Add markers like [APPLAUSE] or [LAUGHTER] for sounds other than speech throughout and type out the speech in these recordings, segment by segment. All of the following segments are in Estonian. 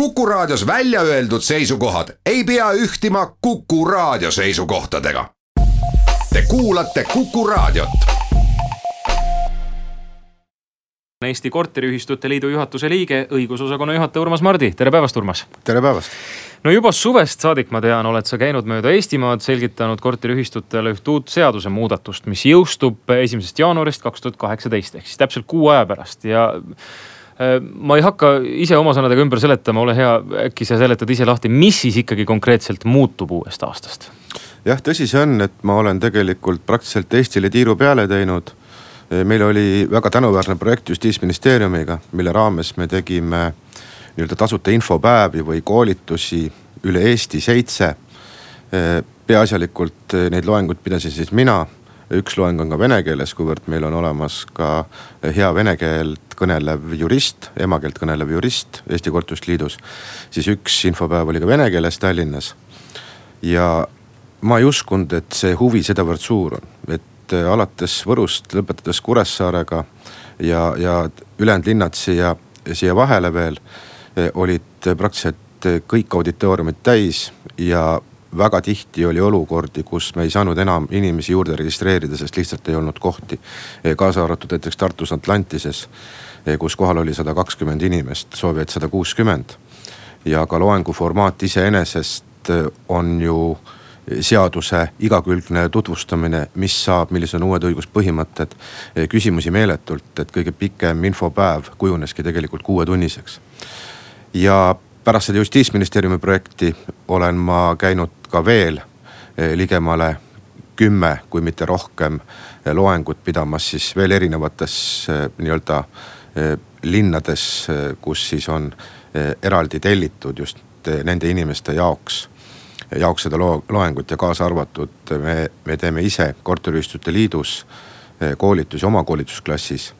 Kuku Raadios välja öeldud seisukohad ei pea ühtima Kuku Raadio seisukohtadega. Te kuulate Kuku Raadiot. Eesti Korteriühistute Liidu juhatuse liige, õigusosakonna juhataja Urmas Mardi, tere päevast, Urmas. tere päevast. no juba suvest saadik, ma tean, oled sa käinud mööda Eestimaad, selgitanud korteriühistutele üht uut seadusemuudatust, mis jõustub esimesest jaanuarist kaks tuhat kaheksateist ehk siis täpselt kuu aja pärast ja ma ei hakka ise oma sõnadega ümber seletama, ole hea, äkki sa seletad ise lahti, mis siis ikkagi konkreetselt muutub uuest aastast? jah, tõsi see on, et ma olen tegelikult praktiliselt Eestile tiiru peale teinud. Äh, meil oli väga tänuväärne projekt justiitsministeeriumiga, mille raames me tegime nii-öelda tasuta infopäevi või koolitusi üle Eesti seitse. Äh, peaasjalikult neid loenguid pidasin siis mina üks loeng on ka vene keeles, kuivõrd meil on olemas ka hea vene keelt kõnelev jurist, emakeelt kõnelev jurist Eesti Korterite Liidus. siis üks infopäev oli ka vene keeles Tallinnas. ja ma ei uskunud, et see huvi sedavõrd suur on, et äh, alates Võrust, lõpetades Kuressaarega ja, ja ülejäänud linnad siia, siia vahele veel äh, olid praktiliselt kõik auditooriumid täis ja väga tihti oli olukordi, kus me ei saanud enam inimesi juurde registreerida, sest lihtsalt ei olnud kohti. kaasa arvatud näiteks Tartus Atlantises, kus kohal oli sada kakskümmend inimest, soovijaid sada kuuskümmend. ja ka loengu formaat iseenesest on ju seaduse igakülgne tutvustamine, mis saab, millised on uued õiguspõhimõtted. küsimusi meeletult, et kõige pikem infopäev kujuneski tegelikult kuuetunniseks. ja pärast seda justiitsministeeriumi projekti olen ma käinud ka veel eh, ligemale kümme, kui mitte rohkem eh, loengut pidamas siis veel erinevates eh, nii-öelda linnades, kus siis on eraldi tellitud just nende inimeste jaoks, jaoks seda loengut ja kaasa arvatud me, me teeme ise korteriühistute liidus koolitusi oma koolitusklassis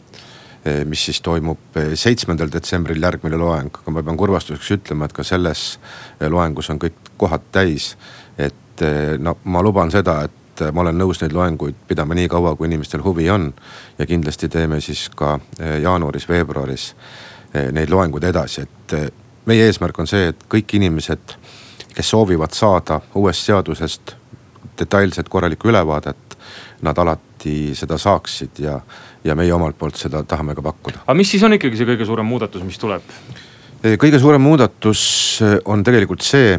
Eh, mis siis toimub eh, seitsmendal detsembril järgmine loeng, aga ma pean kurvastuseks ütlema, et ka selles eh, loengus on kõik kohad täis. et no ma luban seda, et ma olen nõus neid loenguid pidama nii kaua, kui inimestel huvi on. ja kindlasti teeme siis ka jaanuaris-veebruaris neid loenguid edasi, et meie eesmärk on see, et kõik inimesed, kes soovivad saada uuest seadusest detailset korralikku ülevaadet, nad alati seda saaksid ja, ja meie omalt poolt seda tahame ka pakkuda. aga mis siis on ikkagi see kõige suurem muudatus, mis tuleb? kõige suurem muudatus on tegelikult see,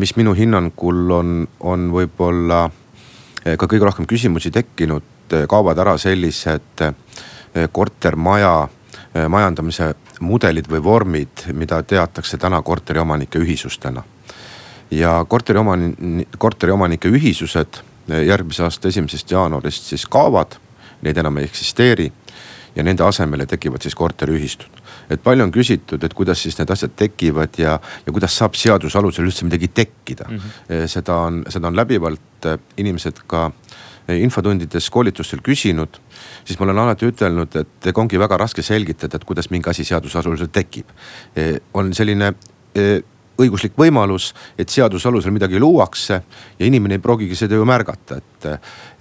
mis minu hinnangul on, on võib-olla ka kõige rohkem küsimusi tekkinud, kaovad ära sellised kortermaja majandamise mudelid või vormid, mida teatakse täna korteriomanike ühisustena. ja korteriomani-, korteriomanike ühisused järgmise aasta esimesest jaanuarist siis kaovad, neid enam ei eksisteeri ja nende asemele tekivad siis korteriühistud. Et palju on küsitud, et kuidas siis need asjad tekivad ja, ja kuidas saab seaduse alusel üldse midagi tekkida mm. -hmm. seda on, seda on läbivalt äh, inimesed ka äh, infotundides, koolitustel küsinud. siis ma olen alati ütelnud, et ega ongi väga raske selgitada, et kuidas mingi asi seaduse alusel tekib. on selline õiguslik võimalus, et seaduse alusel midagi luuakse ja inimene ei pruugigi seda ju märgata, et,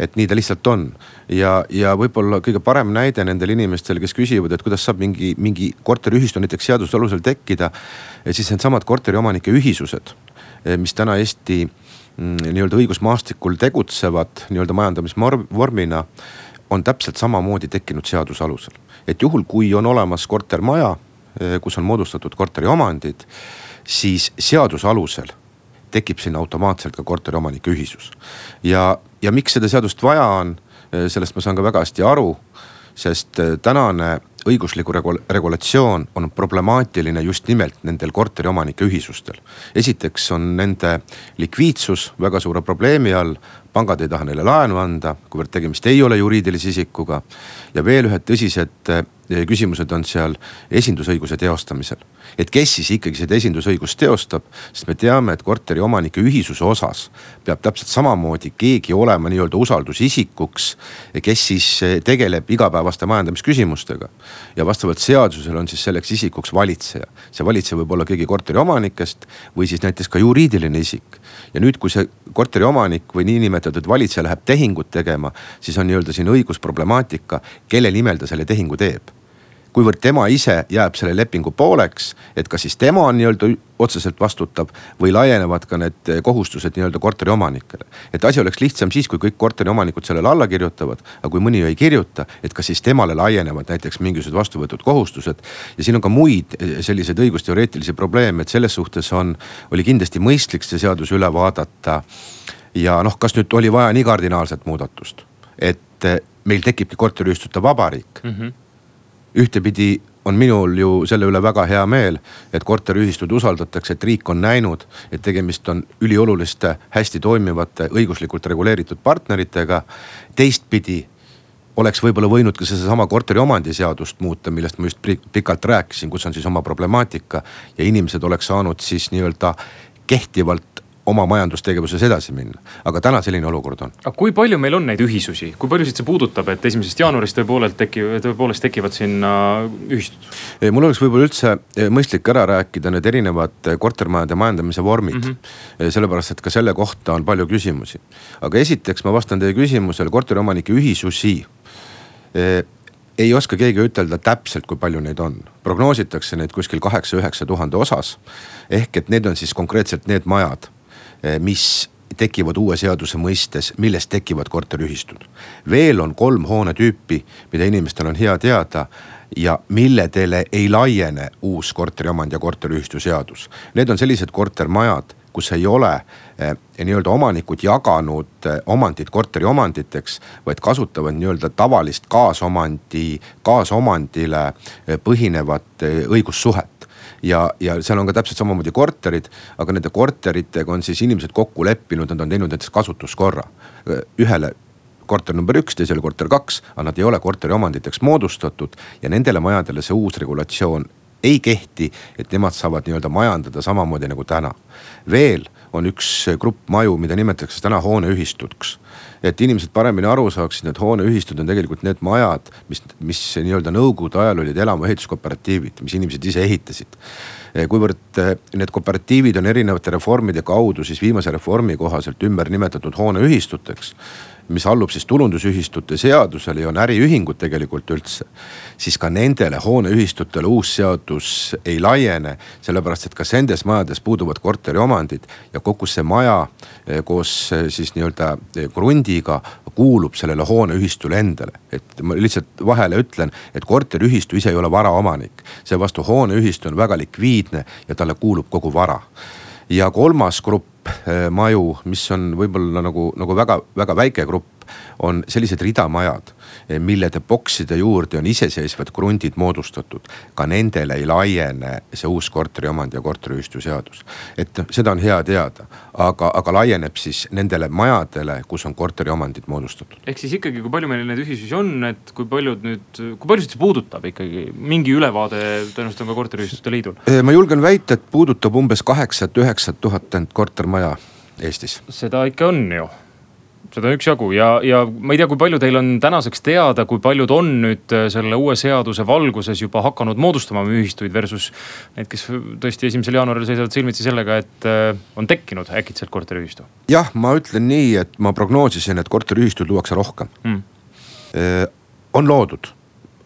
et nii ta lihtsalt on. ja, ja võib-olla kõige parem näide nendele inimestele, kes küsivad, et kuidas saab mingi, mingi korteriühistu näiteks seaduse alusel tekkida. siis needsamad korteriomanike ühisused, mis täna Eesti mm, nii-öelda õigusmaastikul tegutsevad nii-öelda majandamisvormina on täpselt samamoodi tekkinud seaduse alusel. et juhul, kui on olemas kortermaja, kus on moodustatud korteriomandid siis seaduse alusel tekib sinna automaatselt ka korteriomanike ühisus. ja, ja miks seda seadust vaja on, sellest ma saan ka väga hästi aru, sest äh, tänane õiguslik regulatsioon on problemaatiline just nimelt nendel korteriomanike ühisustel. esiteks on nende likviidsus väga suure probleemi all, pangad ei taha neile laenu anda, kuivõrd tegemist ei ole juriidilise isikuga. ja veel ühed tõsised äh, küsimused on seal esindusõiguse teostamisel et kes siis ikkagi seda esindusõigust teostab. sest me teame, et korteriomanike ühisuse osas peab täpselt samamoodi keegi olema nii-öelda usaldusisikuks, kes siis eh, tegeleb igapäevaste majandamisküsimustega. ja vastavalt seadusele on siis selleks isikuks valitseja. see valitseja võib olla keegi korteriomanikest või siis näiteks ka juriidiline isik. ja nüüd, kui see korteriomanik või niinimetatud valitseja läheb tehingut tegema, siis on nii-öelda siin õigusproblemaatika, kelle nimel ta selle tehingu teeb kuivõrd tema ise jääb selle lepingu pooleks, et kas siis tema on nii-öelda otseselt vastutav või laienevad ka need kohustused nii-öelda korteriomanikele. et asi oleks lihtsam siis, kui kõik korteriomanikud sellele alla kirjutavad, aga kui mõni ei kirjuta, et kas siis temale laienevad näiteks mingisugused vastu võetud kohustused. ja siin on ka muid selliseid õigusteoreetilisi probleeme, et selles suhtes on, oli kindlasti mõistlik see seadus üle vaadata. ja noh, kas nüüd oli vaja nii kardinaalset muudatust, et meil tekibki korteriühistute vabariik mm. -hmm ühtepidi on minul ju selle üle väga hea meel, et korteriühistud usaldatakse, et riik on näinud, et tegemist on ülioluliste, hästi toimivate, õiguslikult reguleeritud partneritega. teistpidi oleks võib-olla võinud ka sedasama korteriomandi seadust muuta, millest ma just pikalt rääkisin, kus on siis oma problemaatika ja inimesed oleks saanud siis nii-öelda kehtivalt oma majandustegevuses edasi minna. aga täna selline olukord on. aga kui palju meil on neid ühisusi, kui paljusid see puudutab, et esimesest jaanuarist tõepoolest tekivad, tõepoolest tekivad sinna ühistud? mul oleks võib-olla üldse mõistlik ära rääkida need erinevad kortermajade majandamise vormid mm. -hmm. sellepärast, et ka selle kohta on palju küsimusi. aga esiteks ma vastan teie küsimusele, korteriomanike ühisusi ei oska keegi ütelda täpselt, kui palju neid on. prognoositakse neid kuskil kaheksa-üheksa tuhande osas. ehk et need on siis konkreetselt need majad Eh, mis tekivad uue seaduse mõistes, millest tekivad korteriühistud. veel on kolm hoonetüüpi, mida inimestel on hea teada ja milledele ei laiene uus korteriomand ja korteriühistu seadus. Need on sellised kortermajad, kus ei ole eh, nii-öelda omanikud jaganud eh, omandit korteriomanditeks, vaid kasutavad nii-öelda tavalist kaasomandi, kaasomandile eh, põhinevat eh, õigussuhet ja, ja seal on ka täpselt samamoodi korterid, aga nende korteritega on siis inimesed kokku leppinud, nad on teinud näiteks kasutuskorra. ühele korter number üks, teisele korter kaks, aga nad ei ole korteriomanditeks moodustatud ja nendele majadele see uus regulatsioon ei kehti, et nemad saavad nii-öelda majandada samamoodi nagu täna. veel on üks grupp maju, mida nimetatakse täna hooneühistuks et inimesed paremini aru saaksid, need hooneühistud on tegelikult need majad, mis, mis nii-öelda nõukogude ajal olid elamuehituskooperatiivid, mis inimesed ise ehitasid. kuivõrd eh, need kooperatiivid on erinevate reformide kaudu siis viimase reformi kohaselt ümber nimetatud hooneühistuteks mis allub siis tulundusühistute seadusele ja on äriühingud tegelikult üldse. siis ka nendele hooneühistutele uus seadus ei laiene, sellepärast et ka nendes majades puuduvad korteriomandid ja kogu see maja eh, koos eh, siis nii-öelda eh, krundiga kuulub sellele hooneühistule endale. et ma lihtsalt vahele ütlen, et korteriühistu ise ei ole varaomanik, seevastu hooneühistu on väga likviidne ja talle kuulub kogu vara ja kolmas grupp maju, mis on võib-olla nagu, nagu väga-väga väike grupp, on sellised ridamajad, millede bokside juurde on iseseisvad krundid moodustatud. ka nendele ei laiene see uus korteriomand ja korteriühistu seadus. et seda on hea teada, aga, aga laieneb siis nendele majadele, kus on korteriomandid moodustatud. ehk siis ikkagi, kui palju meil neid ühisusi on, et kui paljud nüüd, kui paljusid see puudutab ikkagi, mingi ülevaade tõenäoliselt on ka korteriühistute liidul? ma julgen väita, et puudutab umbes kaheksat-üheksat tuhat kortermaja Eestis. seda ikka on ju seda on üksjagu ja, ja ma ei tea, kui palju teil on tänaseks teada, kui paljud on nüüd äh, selle uue seaduse valguses juba hakanud moodustama ühistuid versus need, kes tõesti esimesel jaanuaril seisavad silmitsi sellega, et äh, on tekkinud äkitselt korteriühistu? jah, ma ütlen nii, et ma prognoosisin, et korteriühistuid luuakse rohkem hmm.. on loodud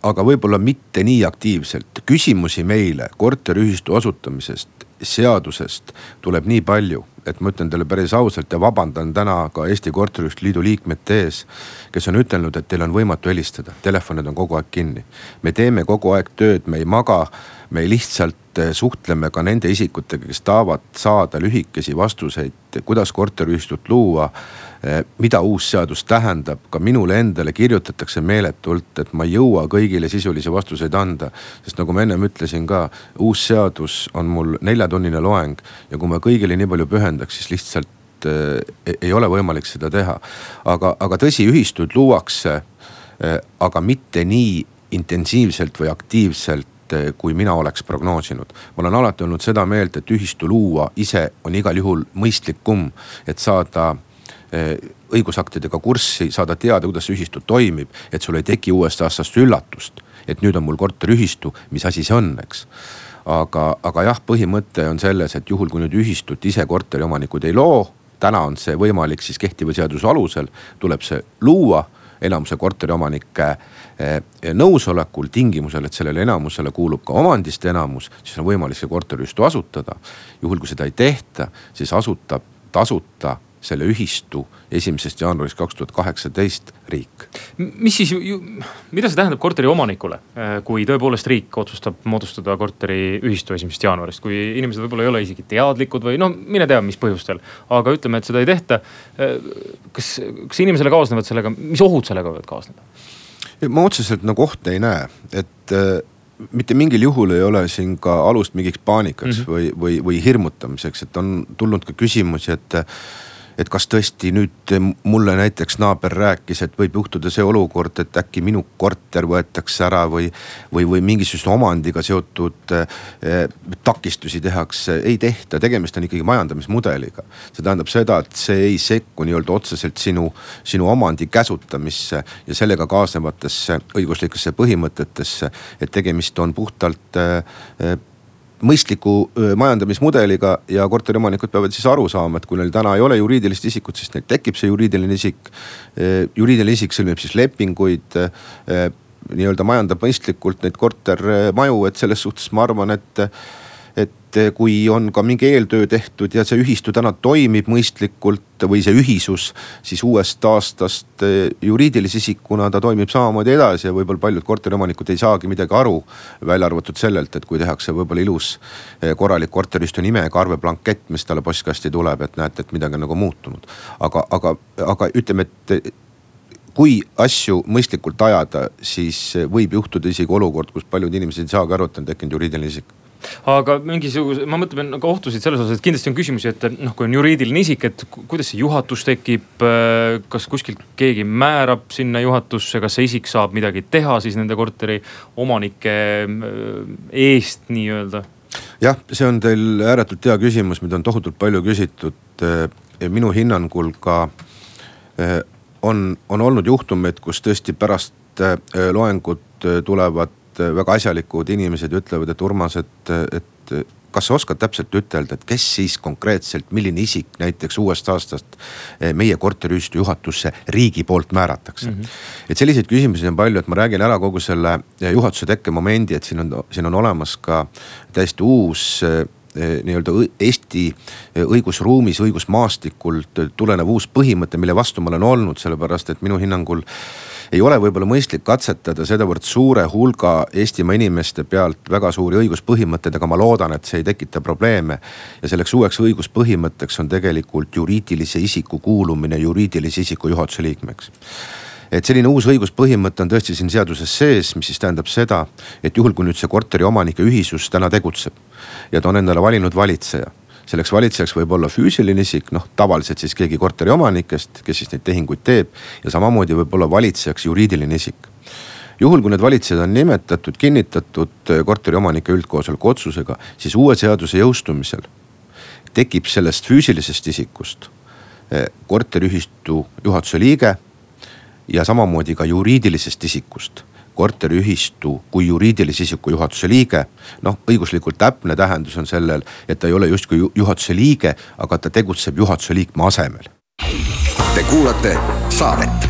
aga võib-olla mitte nii aktiivselt. küsimusi meile korteriühistu asutamisest, seadusest tuleb nii palju, et ma ütlen teile päris ausalt ja vabandan täna ka Eesti Korteriühistute Liidu liikmete ees. kes on ütelnud, et teil on võimatu helistada, telefonid on kogu aeg kinni. me teeme kogu aeg tööd, me ei maga me lihtsalt eh, suhtleme ka nende isikutega, kes tahavad saada lühikesi vastuseid, kuidas korteriühistut luua. Eh, mida uus seadus tähendab, ka minule endale kirjutatakse meeletult, et ma ei jõua kõigile sisulisi vastuseid anda. sest nagu ma ennem ütlesin ka, uus seadus on mul neljatunnine loeng ja kui ma kõigile nii palju pühendaks, siis lihtsalt äh, ei ole võimalik seda teha. aga, aga tõsi, ühistuid luuakse aga mitte nii intensiivselt või aktiivselt Eh, kui mina oleks prognoosinud. ma olen alati olnud seda meelt, et ühistu luua ise on igal juhul mõistlikum, et saada eh, õigusaktidega kurssi, saada teada, kuidas see ühistu toimib, et sul ei teki uuest aastast üllatust. et nüüd on mul korteriühistu, mis asi see on, eks aga, aga jah, põhimõte on selles, et juhul kui nüüd ühistut ise korteriomanikud ei loo, täna on see võimalik siis kehtiva seaduse alusel, tuleb see luua enamuse korteriomanike nõusolekul, tingimusel, et sellele enamusele kuulub ka omandist enamus, siis on võimalik see korteriühistu asutada. juhul kui seda ei tehta, siis asutab tasuta selle ühistu esimesest jaanuarist kaks tuhat kaheksateist riik. mis siis, mida see tähendab korteri omanikule, kui tõepoolest riik otsustab moodustada korteriühistu esimesest jaanuarist, kui inimesed võib-olla ei ole isegi teadlikud või no mine tea, mis põhjustel. aga ütleme, et seda ei tehta. Kas, kas inimesele kaasnevad sellega, mis ohud sellega võivad kaasneda? ma otseselt nagu ohte ei näe, et äh, mitte mingil juhul ei ole siin ka alust mingiks paanikaks mm -hmm. või, või, või hirmutamiseks, et on tulnud ka küsimusi, et et kas tõesti nüüd mulle näiteks naaber rääkis, et võib juhtuda see olukord, et äkki minu korter võetakse ära või, või, või mingisuguse omandiga seotud eh, takistusi tehakse. ei tehta, tegemist on ikkagi majandamismudeliga. see tähendab seda, et see ei sekku nii-öelda otseselt sinu, sinu omandi käsutamisse ja sellega kaasnevatesse õiguslikesse põhimõtetesse. et tegemist on puhtalt eh, mõistliku majandamismudeliga ja korteriomanikud peavad siis aru saama, et kui neil täna ei ole juriidilist isikut, siis neil tekib see juriidiline isik. juriidiline isik sõlmib siis lepinguid, nii-öelda majandab mõistlikult neid kortermaju, et selles suhtes ma arvan, et et kui on ka mingi eeltöö tehtud ja see ühistu täna toimib mõistlikult või see ühisus, siis uuest aastast eh, juriidilise isikuna ta toimib samamoodi edasi ja võib-olla paljud korteriomanikud ei saagi midagi aru. välja arvatud sellelt, et kui tehakse võib-olla ilus eh, korralik korteriühistu nimega arveblankett, mis talle postkasti tuleb, et näete, et midagi on nagu muutunud. aga, aga, aga ütleme, et kui asju mõistlikult ajada, siis võib juhtuda isegi olukord, kus paljud inimesed ei saagi aru, et on tekkinud juriidiline isik aga mingisuguse, ma mõtlen nagu ohtusid selles osas, et kindlasti on küsimusi, et noh, kui on juriidiline isik, et kuidas see juhatus tekib. Äh, kas kuskilt keegi määrab sinna juhatusse, kas see isik saab midagi teha siis nende korteri omanike äh, eest nii-öelda? jah, see on teil ääretult hea küsimus, mida on tohutult palju küsitud. Äh, minu hinnangul ka on, on olnud juhtumeid, kus tõesti pärast loengut tulevad et väga asjalikud inimesed ütlevad, et Urmas, et, et kas sa oskad täpselt ütelda, et kes siis konkreetselt, milline isik näiteks uuest aastast meie korteriühistu juhatusse riigi poolt määratakse mm. -hmm. et selliseid küsimusi on palju, et ma räägin ära kogu selle juhatuse tekkemomendi, et siin on, siin on olemas ka täiesti uus nii-öelda Eesti õigusruumis, õigusmaastikult tulenev uus põhimõte, mille vastu ma olen olnud, sellepärast et minu hinnangul ei ole võib-olla mõistlik katsetada sedavõrd suure hulga Eestimaa inimeste pealt väga suuri õiguspõhimõtteid, aga ma loodan, et see ei tekita probleeme. ja selleks uueks õiguspõhimõtteks on tegelikult juriidilise isiku kuulumine juriidilise isiku juhatuse liikmeks et selline uus õiguspõhimõte on tõesti siin seaduses sees, mis siis tähendab seda, et juhul kui nüüd see korteriomanike ühisus täna tegutseb ja ta on endale valinud valitseja selleks valitsejaks võib olla füüsiline isik, noh tavaliselt siis keegi korteriomanikest, kes siis neid tehinguid teeb. ja samamoodi võib olla valitsejaks juriidiline isik. juhul kui need valitsejad on nimetatud, kinnitatud eh, korteriomanike üldkoosoleku otsusega, siis uue seaduse jõustumisel tekib sellest füüsilisest isikust eh, korteriühistu juhatuse liige ja samamoodi ka juriidilisest isikust korteriühistu kui juriidilise isiku juhatuse liige. noh, õiguslikult täpne tähendus on sellel, et ta ei ole justkui juhatuse liige, aga ta tegutseb juhatuse liikme asemel. Te kuulate saadet.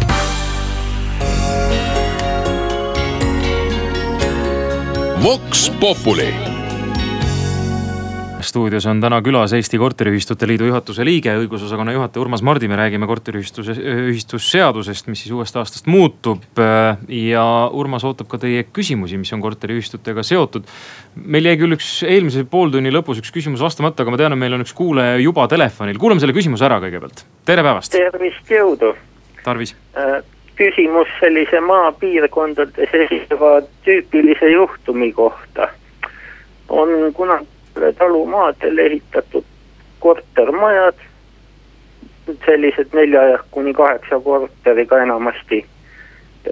Vox Populi stuudios on täna külas Eesti Korteriühistute Liidu juhatuse liige, õigusosakonna juhataja Urmas Mardi. me räägime korteriühistuse, ühistusseadusest, mis siis uuest aastast muutub. ja Urmas ootab ka teie küsimusi, mis on korteriühistutega seotud. meil jäi küll üks eelmise pooltunni lõpus üks küsimus vastamata, aga ma tean, et meil on üks kuulaja juba telefonil. kuulame selle küsimuse ära kõigepealt. tere päevast. tervist, jõudu. tarvis äh, küsimus sellise maapiirkondades esiva tüüpilise juhtumi kohta. on kunagi talumaadel ehitatud kortermajad, sellised nelja kuni kaheksa korteriga enamasti.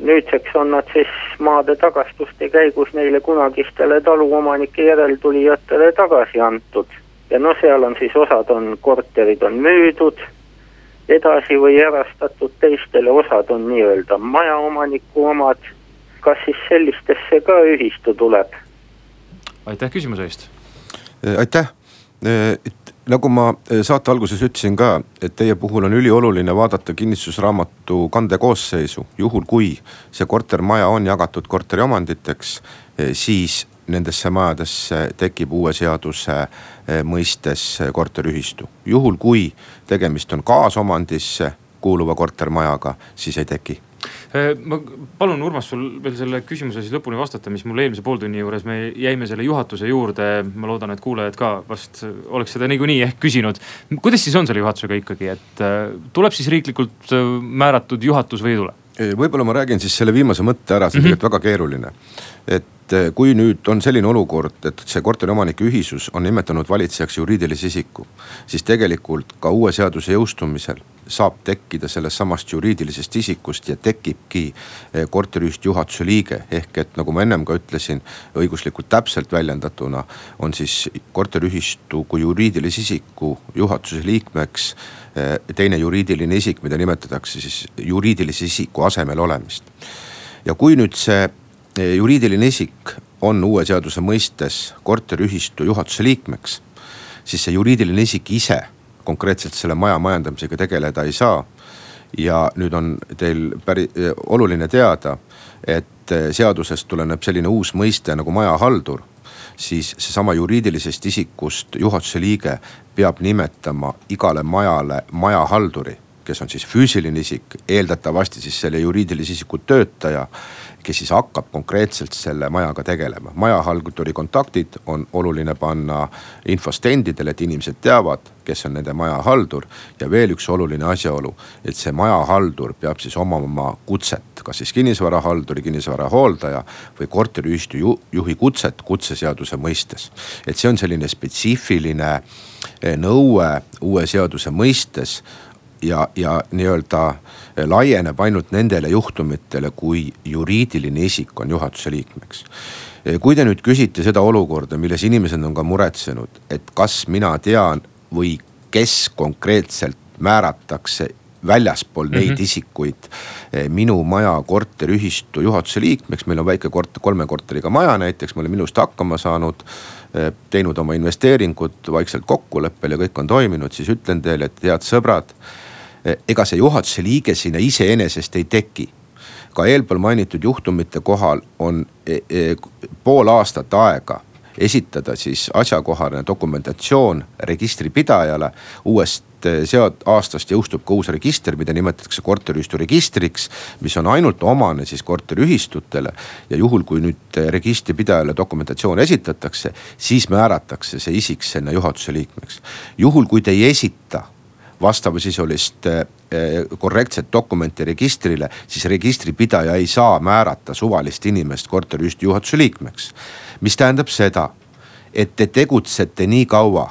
nüüdseks on nad siis maade tagastuste käigus neile kunagistele taluomanike järeltulijatele tagasi antud. ja no seal on siis osad on, korterid on müüdud edasi või erastatud teistele, osad on nii-öelda majaomaniku omad. kas siis sellistesse ka ühistu tuleb? aitäh küsimuse eest aitäh, äh, nagu ma eh, saate alguses ütlesin ka, et teie puhul on ülioluline vaadata kinnistusraamatu kandekoosseisu. juhul kui see kortermaja on jagatud korteriomanditeks, siis nendesse majadesse tekib uue seaduse mõistes korteriühistu. juhul kui tegemist on kaasomandisse kuuluva kortermajaga, siis ei teki Äh, ma palun, Urmas, sul veel selle küsimuse siis lõpuni vastata, mis mul eelmise pooltunni juures, me jäime selle juhatuse juurde. ma loodan, et kuulajad ka vast oleks seda niikuinii ehk küsinud. kuidas siis on selle juhatusega ikkagi, et äh, tuleb siis riiklikult äh, määratud juhatus või ei tule? võib-olla ma räägin siis selle viimase mõtte ära, see on mm -hmm. tegelikult väga keeruline. Et kui nüüd on selline olukord, et see korteriomanike ühisus on nimetanud valitsejaks juriidilise isiku, siis tegelikult ka uue seaduse jõustumisel saab tekkida sellest samast juriidilisest isikust ja tekibki eh, korteriühistu juhatuse liige. ehk et nagu ma ennem ka ütlesin, õiguslikult täpselt väljendatuna on siis korteriühistu kui juriidilise isiku juhatuse liikmeks eh, teine juriidiline isik, mida nimetatakse siis juriidilise isiku asemel olemist. ja kui nüüd see eh, juriidiline isik on uue seaduse mõistes korteriühistu juhatuse liikmeks, siis see juriidiline isik ise konkreetselt selle maja majandamisega tegeleda ei saa. ja nüüd on teil päri-, oluline teada, et seadusest tuleneb selline uus mõiste nagu majahaldur siis seesama juriidilisest isikust juhatuse liige peab nimetama igale majale majahalduri, kes on siis füüsiline isik, eeldatavasti siis selle juriidilise isiku töötaja kes siis hakkab konkreetselt selle majaga tegelema. majahalduri kontaktid on oluline panna infostendidele, et inimesed teavad, kes on nende majahaldur. ja veel üks oluline asjaolu, et see majahaldur peab siis omama kutset, kas siis kinnisvarahalduri, kinnisvara hooldaja või korteriühistu juhi kutset kutseseaduse mõistes. et see on selline spetsiifiline eh, nõue uue seaduse mõistes ja, ja nii-öelda laieneb ainult nendele juhtumitele, kui juriidiline isik on juhatuse liikmeks. kui te nüüd küsite seda olukorda, milles inimesed on ka muretsenud, et kas mina tean või kes konkreetselt määratakse väljaspool neid mm -hmm. isikuid eh, minu maja korteriühistu juhatuse liikmeks. meil on väike korter, kolme korteriga maja näiteks, me oleme ilusti hakkama saanud. Eh, teinud oma investeeringud vaikselt kokkuleppel ja kõik on toiminud, siis ütlen teile, et head sõbrad ega see juhatuse liige sinna iseenesest ei teki. ka eelpool mainitud juhtumite kohal on e, e, pool aastat aega esitada siis asjakohane dokumentatsioon registripidajale. uuest sead-, aastast jõustub ka uus register, mida nimetatakse korteriühistu registriks, mis on ainult omane siis korteriühistutele. ja juhul, kui nüüd registripidajale dokumentatsioon esitatakse, siis määratakse see isik sinna juhatuse liikmeks. juhul, kui te ei esita vastavasisulist eh, korrektset dokumenti registrile, siis registripidaja ei saa määrata suvalist inimest korteriühistu juhatuse liikmeks. mis tähendab seda, et te tegutsete nii kaua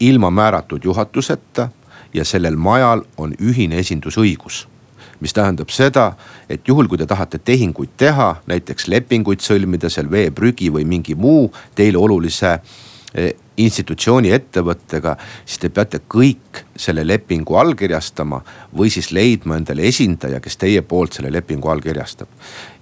ilma määratud juhatuseta ja sellel majal on ühine esindusõigus mis tähendab seda, et juhul, kui te tahate tehinguid teha, näiteks lepinguid sõlmida seal veeprügi või mingi muu teile olulise eh, institutsiooni ettevõttega, siis te peate kõik selle lepingu allkirjastama või siis leidma endale esindaja, kes teie poolt selle lepingu allkirjastab.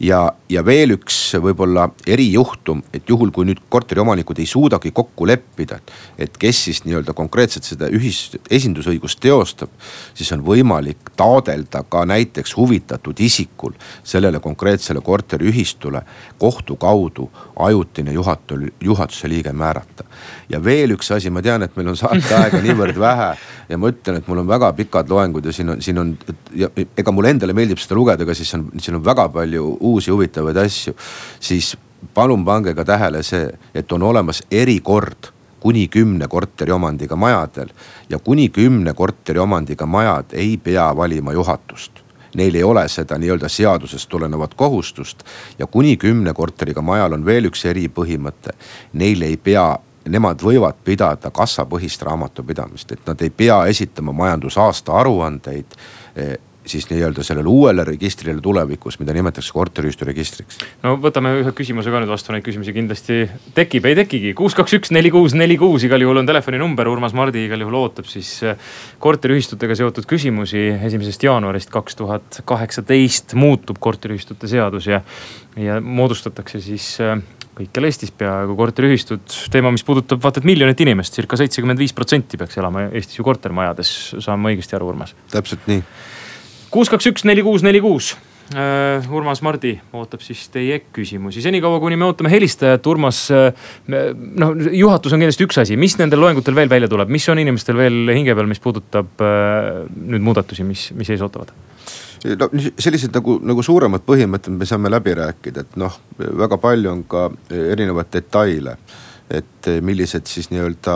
ja, ja veel üks võib-olla erijuhtum, et juhul kui nüüd korteriomanikud ei suudagi kokku leppida, et kes siis nii-öelda konkreetselt seda ühis, esindusõigust teostab, siis on võimalik taodelda ka näiteks huvitatud isikul sellele konkreetsele korteriühistule kohtu kaudu ajutine juhatul, juhatuse liige määrata ja veel üks asi, ma tean, et meil on saateaega niivõrd vähe ja ma ütlen, et mul on väga pikad loengud ja siin on, siin on ja ega mulle endale meeldib seda lugeda, aga siis on, siin on väga palju uusi huvitavaid asju. siis palun pange ka tähele see, et on olemas erikord kuni kümne korteriomandiga majadel ja kuni kümne korteriomandiga majad ei pea valima juhatust neil ei ole seda nii-öelda seadusest tulenevat kohustust. ja kuni kümne korteriga majal on veel üks eripõhimõte, neil ei pea nemad võivad pidada kassapõhist raamatupidamist, et nad ei pea esitama majandusaasta aruandeid eh, siis nii-öelda sellele uuele registrile tulevikus, mida nimetatakse korteriühistu registriks. no võtame ühe küsimuse ka nüüd vastu, neid küsimusi kindlasti tekib, ei tekigi. kuus, kaks, üks, neli, kuus, neli, kuus, igal juhul on telefoninumber, Urmas Mardi igal juhul ootab siis eh, korteriühistutega seotud küsimusi. esimesest jaanuarist kaks tuhat kaheksateist muutub korteriühistute seadus ja, ja moodustatakse siis eh, kõikjal Eestis peaaegu korteriühistud, teema, mis puudutab vaata et miljonit inimest, circa seitsekümmend viis protsenti peaks elama Eestis ju kortermajades, saan ma õigesti aru, Urmas? täpselt nii. kuus, kaks, üks, neli, kuus, neli, kuus. Äh, Urmas Mardi ootab siis teie küsimusi, senikaua kuni me ootame helistajat, Urmas. noh, juhatus on kindlasti üks asi, mis nendel loengutel veel välja tuleb, mis on inimestel veel hinge peal, mis puudutab nüüd muudatusi, mis, mis ees ootavad? No sellised nagu, nagu suuremad põhimõtted me saame läbi rääkida, et noh, väga palju on ka erinevaid detaile. et millised siis nii-öelda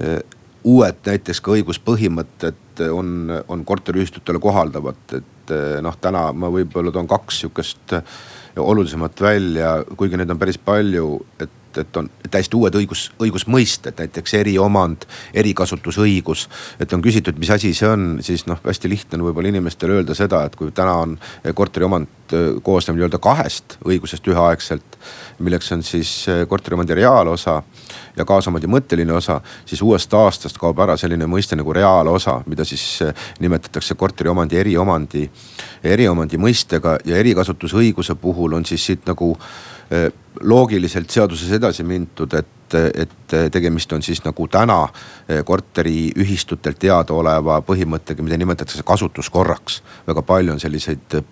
eh, uued näiteks ka õiguspõhimõtted on, on korteriühistutele kohaldavad, et noh, täna ma võib-olla toon kaks sihukest olulisemat välja, kuigi neid on päris palju, et et, et on täiesti uued õigus, õigusmõisted, näiteks eriomand, erikasutusõigus. et on küsitud, mis asi see on, siis noh, hästi lihtne on võib-olla inimestele öelda seda, et kui täna on korteriomand koosneb nii-öelda kahest õigusest üheaegselt. milleks on siis korteriomandi reaalosa ja kaasomandi mõtteline osa, siis uuest aastast kaob ära selline mõiste nagu reaalosa, mida siis nimetatakse korteriomandi eriomandi, eriomandi mõistega ja erikasutusõiguse puhul on siis siit nagu loogiliselt seaduses edasi mindud, et, et tegemist on siis nagu täna äh, korteriühistutelt teadaoleva põhimõttega, mida nimetatakse kasutuskorraks. väga palju on selliseid äh,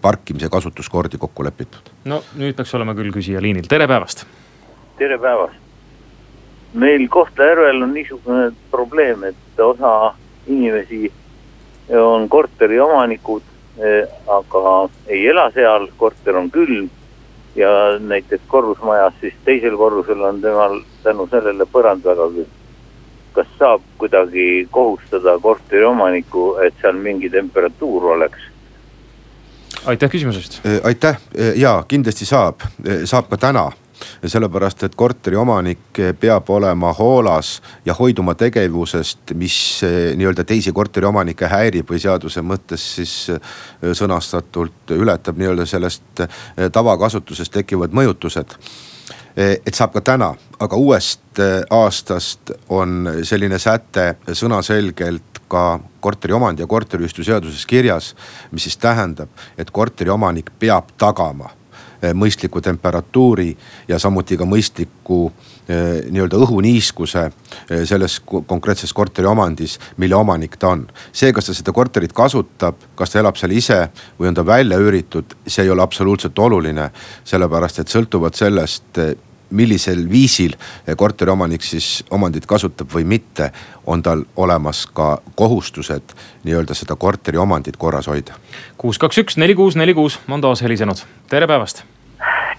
parkimise kasutuskordi kokku lepitud. no nüüd peaks olema küll küsija liinil, tere päevast. tere päevast. meil Kohtla-Järvel on niisugune probleem, et osa inimesi on korteriomanikud, aga ei ela seal, korter on külm ja näiteks korrusmajas, siis teisel korrusel on temal tänu sellele põrand väga külm. kas saab kuidagi kohustada korteriomanikku, et seal mingi temperatuur oleks? aitäh küsimuse eest. aitäh ja kindlasti saab, saab ka täna sellepärast, et korteriomanik peab olema hoolas ja hoiduma tegevusest, mis eh, nii-öelda teisi korteriomanikke häirib või seaduse mõttes siis eh, sõnastatult ületab nii-öelda sellest eh, tavakasutusest tekivad mõjutused et saab ka täna, aga uuest aastast on selline säte sõnaselgelt ka korteriomandi ja korteriühistu seaduses kirjas. mis siis tähendab, et korteriomanik peab tagama mõistliku temperatuuri ja samuti ka mõistliku eh, nii-öelda õhuniiskuse eh, selles konkreetses korteriomandis, mille omanik ta on. see, kas ta seda korterit kasutab, kas ta elab seal ise või on ta välja üüritud, see ei ole absoluutselt oluline. sellepärast, et sõltuvalt sellest millisel viisil korteriomanik siis omandit kasutab või mitte, on tal olemas ka kohustused nii-öelda seda korteriomandit korras hoida. kuus, kaks, üks, neli, kuus, neli, kuus on taas helisenud, tere päevast.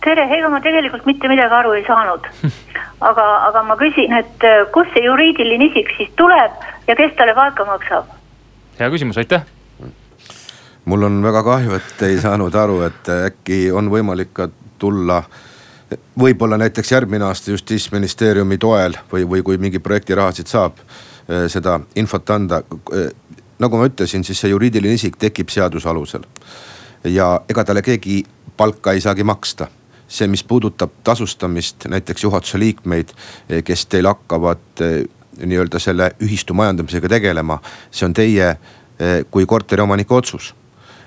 tere, ega ma tegelikult mitte midagi aru ei saanud. [LAUGHS] aga, aga ma küsin, et äh, kust see juriidiline isik siis tuleb ja kes talle palka maksab? hea küsimus, aitäh mul on väga kahju, et ei saanud aru, et äkki on võimalik ka tulla võib-olla näiteks järgmine aasta justiitsministeeriumi toel või, või kui mingi projektirahasid saab eh, seda infot anda. Eh, nagu ma ütlesin, siis see juriidiline isik tekib seaduse alusel. ja ega talle keegi palka ei saagi maksta see, mis puudutab tasustamist, näiteks juhatuse liikmeid, eh, kes teil hakkavad nii-öelda selle ühistu majandamisega tegelema, see on teie kui korteriomaniku otsus.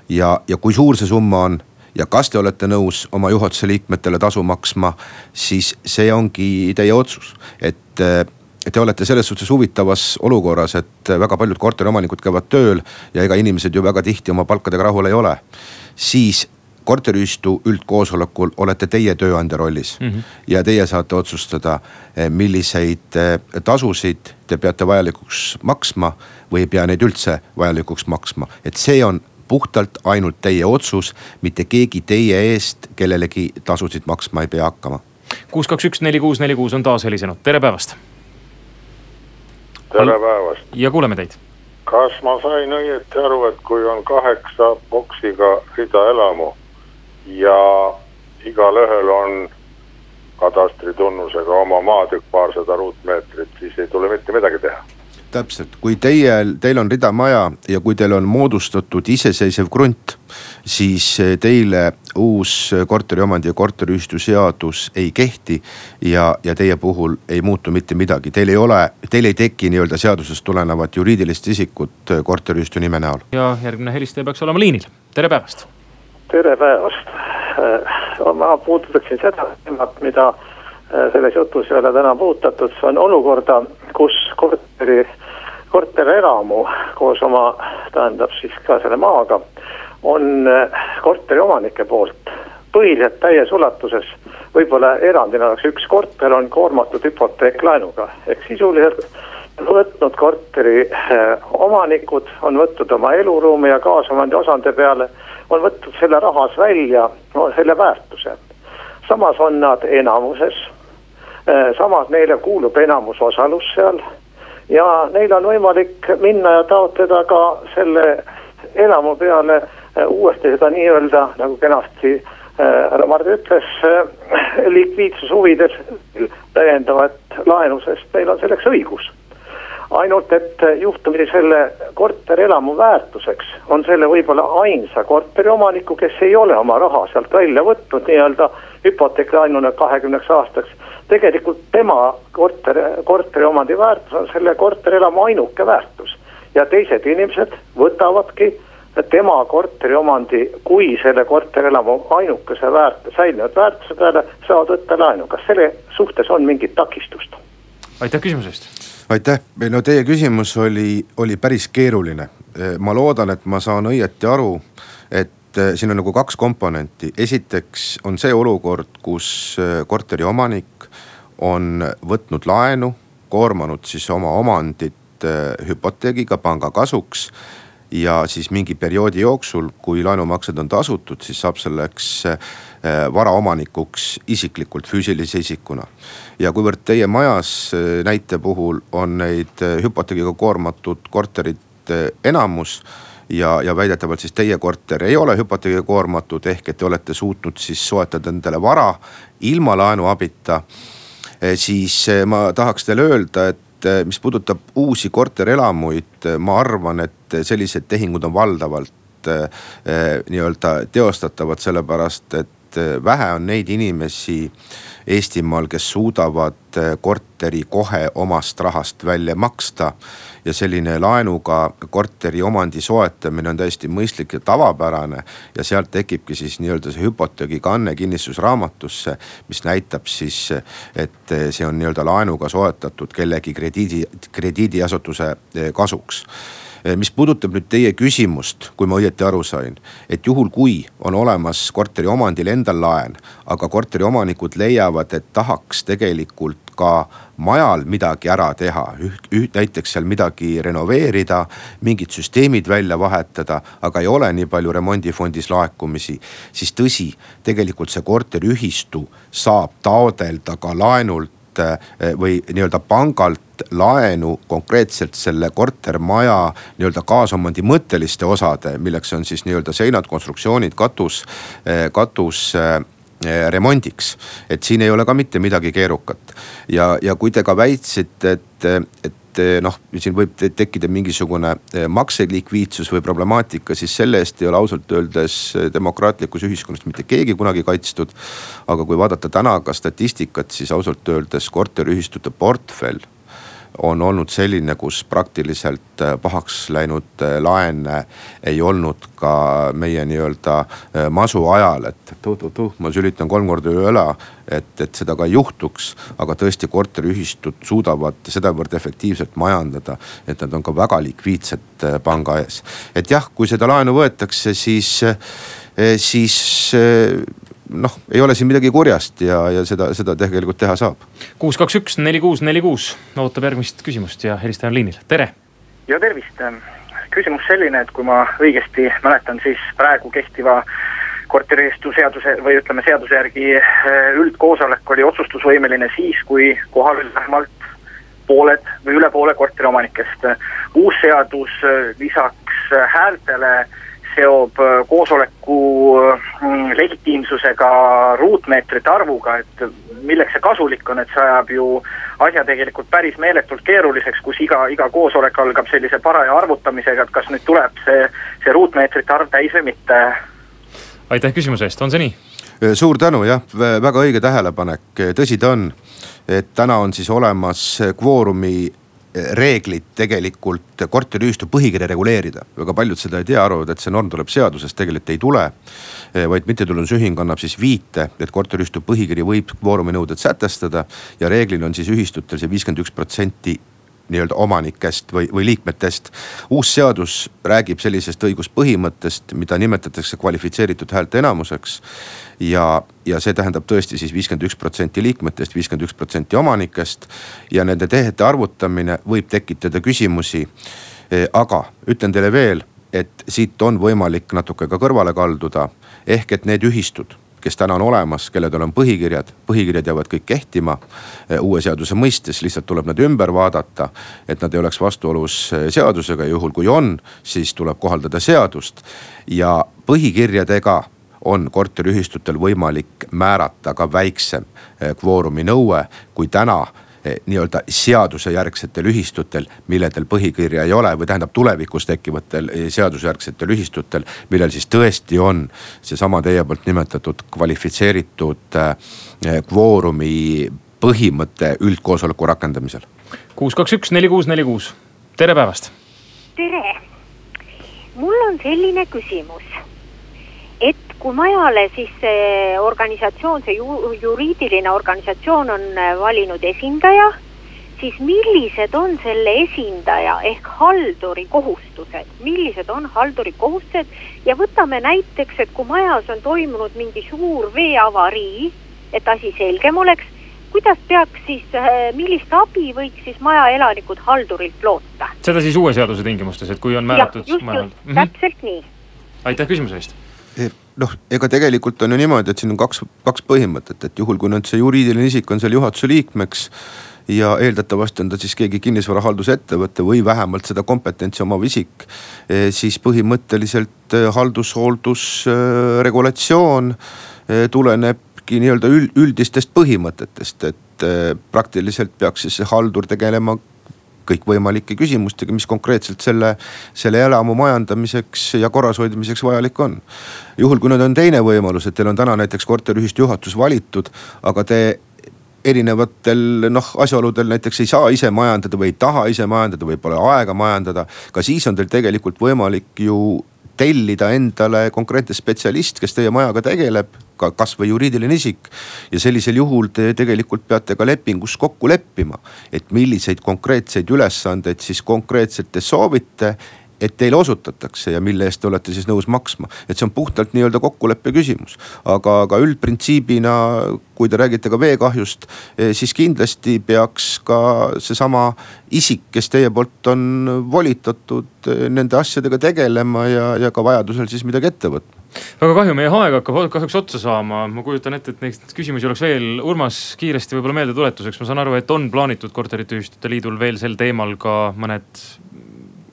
ja, ja kui suur see summa on ja kas te olete nõus oma juhatuse liikmetele tasu maksma, siis see ongi teie otsus, et eh, te olete selles suhtes huvitavas olukorras, et väga paljud korteriomanikud käivad tööl ja ega inimesed ju väga tihti oma palkadega rahul ei ole. siis korteriühistu üldkoosolekul olete teie tööandja rollis mm -hmm. ja teie saate otsustada, eh, milliseid eh, tasusid te peate vajalikuks maksma või ei pea neid üldse vajalikuks maksma, et see on puhtalt ainult teie otsus, mitte keegi teie eest kellelegi tasusid maksma ei pea hakkama. kuus, kaks, üks, neli, kuus, neli, kuus on taas helisenud, tere päevast. tere päevast. ja kuuleme teid. kas ma sain õieti aru, et kui on kaheksa boksiga ridaelamu ja igalühel on katastritunnusega oma maatükk paarsada ruutmeetrit, siis ei tule mitte midagi teha täpselt, kui teie, teil on ridamaja ja kui teil on moodustatud iseseisev krunt, siis teile uus korteriomandi ja korteriühistu seadus ei kehti. ja, ja teie puhul ei muutu mitte midagi, teil ei ole, teil ei teki nii-öelda seadusest tulenevat juriidilist isikut korteriühistu nime näol. ja järgmine helistaja peaks olema liinil, tere päevast. tere päevast, ma puudutaksin seda teemat, mida selles jutus ei ole täna puudutatud, see on olukorda, kus korteri, korterelamu koos oma, tähendab siis ka selle maaga, on korteriomanike poolt põhiliselt täies ulatuses, võib-olla erandina oleks üks korter on koormatud hüpoteeklaenuga, ehk sisuliselt võtnud korteri eh, omanikud, on võtnud oma eluruumi ja kaasomandi osande peale, on võtnud selle rahas välja no, selle väärtuse. samas on nad enamuses, samas neile kuulub enamusosalus seal. Ja neil on võimalik minna ja taotleda ka selle elamu peale eh, uuesti seda nii-öelda nagu kenasti härra Mart ütles, likviidsuse huvides täiendavat laenu, sest neil on selleks õigus ainult et juhtumisi selle korterelamu väärtuseks on selle võib-olla ainsa korteriomaniku, kes ei ole oma raha sealt välja võtnud nii-öelda hüpoteeklaenuna kahekümneks aastaks. tegelikult tema korter, korteriomandi väärtus on selle korterelamu ainuke väärtus ja teised inimesed võtavadki tema korteriomandi kui selle korterelamu ainukese väärt-, säilinud väärtuse peale saavad võtta laenu, kas selle suhtes on mingit takistust? Aitäh küsimuse eest! Aitäh, no teie küsimus oli, oli päris keeruline. ma loodan, et ma saan õieti aru, et eh, siin on nagu kaks komponenti, esiteks on see olukord, kus eh, korteriomanik on võtnud laenu, koormanud siis oma omandit eh, hüpoteegiga panga kasuks ja siis mingi perioodi jooksul, kui laenumaksed on tasutud, siis saab selleks varaomanikuks isiklikult füüsilise isikuna ja kuivõrd teie majas äh, näite puhul on neid äh, hüpoteegiga koormatud korterid äh, enamus ja, ja väidetavalt siis teie korter ei ole hüpoteegiga koormatud, ehk et te olete suutnud siis soetada endale vara ilma laenuabita. siis ma tahaks teile öelda, et mis puudutab uusi korterelamuid, ma arvan, et sellised tehingud on valdavalt nii-öelda teostatavad, sellepärast et vähe on neid inimesi Eestimaal, kes suudavad eh, korteri kohe omast rahast välja maksta. ja selline laenuga korteri omandi soetamine on täiesti mõistlik ja tavapärane ja sealt tekibki siis nii-öelda see hüpoteegikanne kinnistusraamatusse, mis näitab siis, et see on nii-öelda laenuga soetatud kellegi krediidi, krediidiasutuse eh, kasuks Eh, mis puudutab nüüd teie küsimust, kui ma õieti aru sain, et juhul, kui on olemas korteri omandil endal laen, aga korteri omanikud leiavad, et tahaks tegelikult ka majal midagi ära teha, näiteks seal midagi renoveerida, mingid süsteemid välja vahetada, aga ei ole nii palju remondifondis laekumisi. siis tõsi, tegelikult see korteriühistu saab taodelda ka laenult eh, või nii-öelda pangalt laenu konkreetselt selle kortermaja nii-öelda kaasomandi mõtteliste osade, milleks on siis nii-öelda seinad, konstruktsioonid, katus, eh, katus eh, remondiks. et siin ei ole ka mitte midagi keerukat ja, ja kui te ka väitsite, et, et noh, siin võib tekkida mingisugune eh, makselikviidsus või problemaatika, siis selle eest ei ole ausalt öeldes demokraatlikus ühiskonnas mitte keegi kunagi kaitstud. aga kui vaadata täna ka statistikat, siis ausalt öeldes korteriühistute portfell on olnud selline, kus praktiliselt äh, pahaks läinud äh, laene ei olnud ka meie nii-öelda äh, masu ajal, et tuh-tuh-tuh, ma sülitan kolm korda üle õla, et, et seda ka ei juhtuks. aga tõesti korteriühistud suudavad sedavõrd efektiivselt majandada, et nad on ka väga likviidsed panga ees. et jah, kui seda laenu võetakse, siis, siis noh, ei ole siin midagi kurjast ja, ja seda, seda tegelikult teha saab. kuus, kaks, üks, neli, kuus, neli, kuus ootab järgmist küsimust ja helistaja on liinil, tere. ja tervist, küsimus selline, et kui ma õigesti mäletan, siis praegu kehtiva korteriühistu seaduse või ütleme seaduse järgi eh, üldkoosolek oli otsustusvõimeline siis, kui kohal oli vähemalt pooled või üle poole korteriomanikest. uus seadus eh, lisaks häältele äh, seob äh, koosoleku mm, legitiimsusega ruutmeetrite arvuga, et milleks see kasulik on, et see ajab ju asja tegelikult päris meeletult keeruliseks, kus iga, iga koosolek algab sellise paraja arvutamisega, et kas nüüd tuleb see, see ruutmeetrite arv täis või mitte. aitäh küsimuse eest, on see nii? suur tänu jah, väga õige tähelepanek, tõsi ta on, et täna on siis olemas kvoorumi reeglid tegelikult korteriühistu põhikirja reguleerida. väga paljud seda ei tea, arvavad, et see norm tuleb seadusest, tegelikult ei tule. vaid mittetulundusühing annab siis viite, et korteriühistu põhikiri võib kvoorumi nõuded sätestada ja reeglina on siis ühistutel see viiskümmend üks protsenti nii-öelda omanikest või, või liikmetest. uus seadus räägib sellisest õiguspõhimõttest, mida nimetatakse kvalifitseeritud häälteenamuseks. Ja, ja see tähendab tõesti siis viiskümmend üks protsenti liikmetest, viiskümmend üks protsenti omanikest. ja nende tehete arvutamine võib tekitada küsimusi. E, aga ütlen teile veel, et siit on võimalik natuke ka kõrvale kalduda, ehk et need ühistud kes täna on olemas, kelledel on põhikirjad, põhikirjad jäävad kõik kehtima eh, uue seaduse mõistes, lihtsalt tuleb nad ümber vaadata. et nad ei oleks vastuolus eh, seadusega, juhul kui on, siis tuleb kohaldada seadust ja põhikirjadega on korteriühistutel võimalik määrata ka väiksem eh, kvoorumi nõue, kui täna Eh, nii-öelda seadusejärgsetel ühistutel, milledel põhikirja ei ole või tähendab tulevikus tekkivatel eh, seadusjärgsetel ühistutel, millel siis tõesti on seesama teie poolt nimetatud kvalifitseeritud kvoorumi põhimõte üldkoosoleku rakendamisel. kuus, kaks, üks, neli, kuus, neli, kuus, tere päevast. tere, mul on selline küsimus et kui majale siis see organisatsioon, see ju, juriidiline organisatsioon on äh, valinud esindaja, siis millised on selle esindaja ehk halduri kohustused, millised on halduri kohustused ja võtame näiteks, et kui majas on toimunud mingi suur veeavarii, et asi selgem oleks, kuidas peaks siis, äh, millist abi võiks siis maja elanikud haldurilt loota? seda siis uue seaduse tingimustes, et kui on määratud. just, just -hmm. täpselt nii. aitäh küsimuse eest noh, ega tegelikult on ju niimoodi, et siin on kaks, kaks põhimõtet, et juhul kui nüüd see juriidiline isik on seal juhatuse liikmeks ja eeldatavasti on ta siis keegi kinnisvarahaldusettevõte või vähemalt seda kompetentsi omav isik. Eh, siis põhimõtteliselt eh, haldushooldusregulatsioon eh, tulenebki nii-öelda üldistest põhimõtetest, et praktiliselt peaks siis see haldur tegelema kõikvõimalike küsimustega, mis konkreetselt selle, selle elamu majandamiseks ja korrashoidmiseks vajalik on. juhul, kui nüüd on teine võimalus, et teil on täna näiteks korteriühistu juhatus valitud, aga te erinevatel noh asjaoludel näiteks ei saa ise majandada või ei taha ise majandada või pole aega majandada. ka siis on teil tegelikult võimalik ju tellida endale konkreetne spetsialist, kes teie majaga tegeleb, ka kasvõi juriidiline isik. ja sellisel juhul te tegelikult peate ka lepingus kokku leppima, et milliseid konkreetseid ülesandeid siis konkreetselt te soovite et teile osutatakse ja mille eest te olete siis nõus maksma. et see on puhtalt nii-öelda kokkuleppe küsimus. aga, aga üldprintsiibina, kui te räägite ka veekahjust, eh, siis kindlasti peaks ka seesama isik, kes teie poolt on volitatud eh, nende asjadega tegelema ja, ja ka vajadusel siis midagi ette võtma väga kahju, meie aeg hakkab kahjuks otsa saama, ma kujutan ette, et neid küsimusi oleks veel. Urmas, kiiresti võib-olla meeldetuletuseks, ma saan aru, et on plaanitud korterite ühistute liidul veel sel teemal ka mõned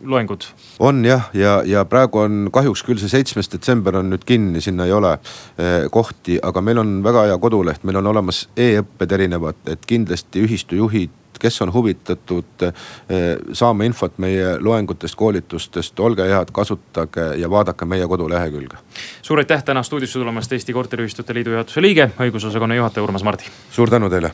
loengud? on jah, ja, ja praegu on kahjuks küll see seitsmes detsember on nüüd kinni, sinna ei ole eh, kohti, aga meil on väga hea koduleht, meil on olemas e-õpped erinevad, et kindlasti ühistujuhid kes on huvitatud eh, saama infot meie loengutest, koolitustest, olge head, kasutage ja vaadake meie kodulehekülge. suur aitäh täna stuudiosse tulemast, Eesti Korteriühistute Liidu juhatuse liige, õigusosakonna juhataja Urmas Mardi. suur tänu teile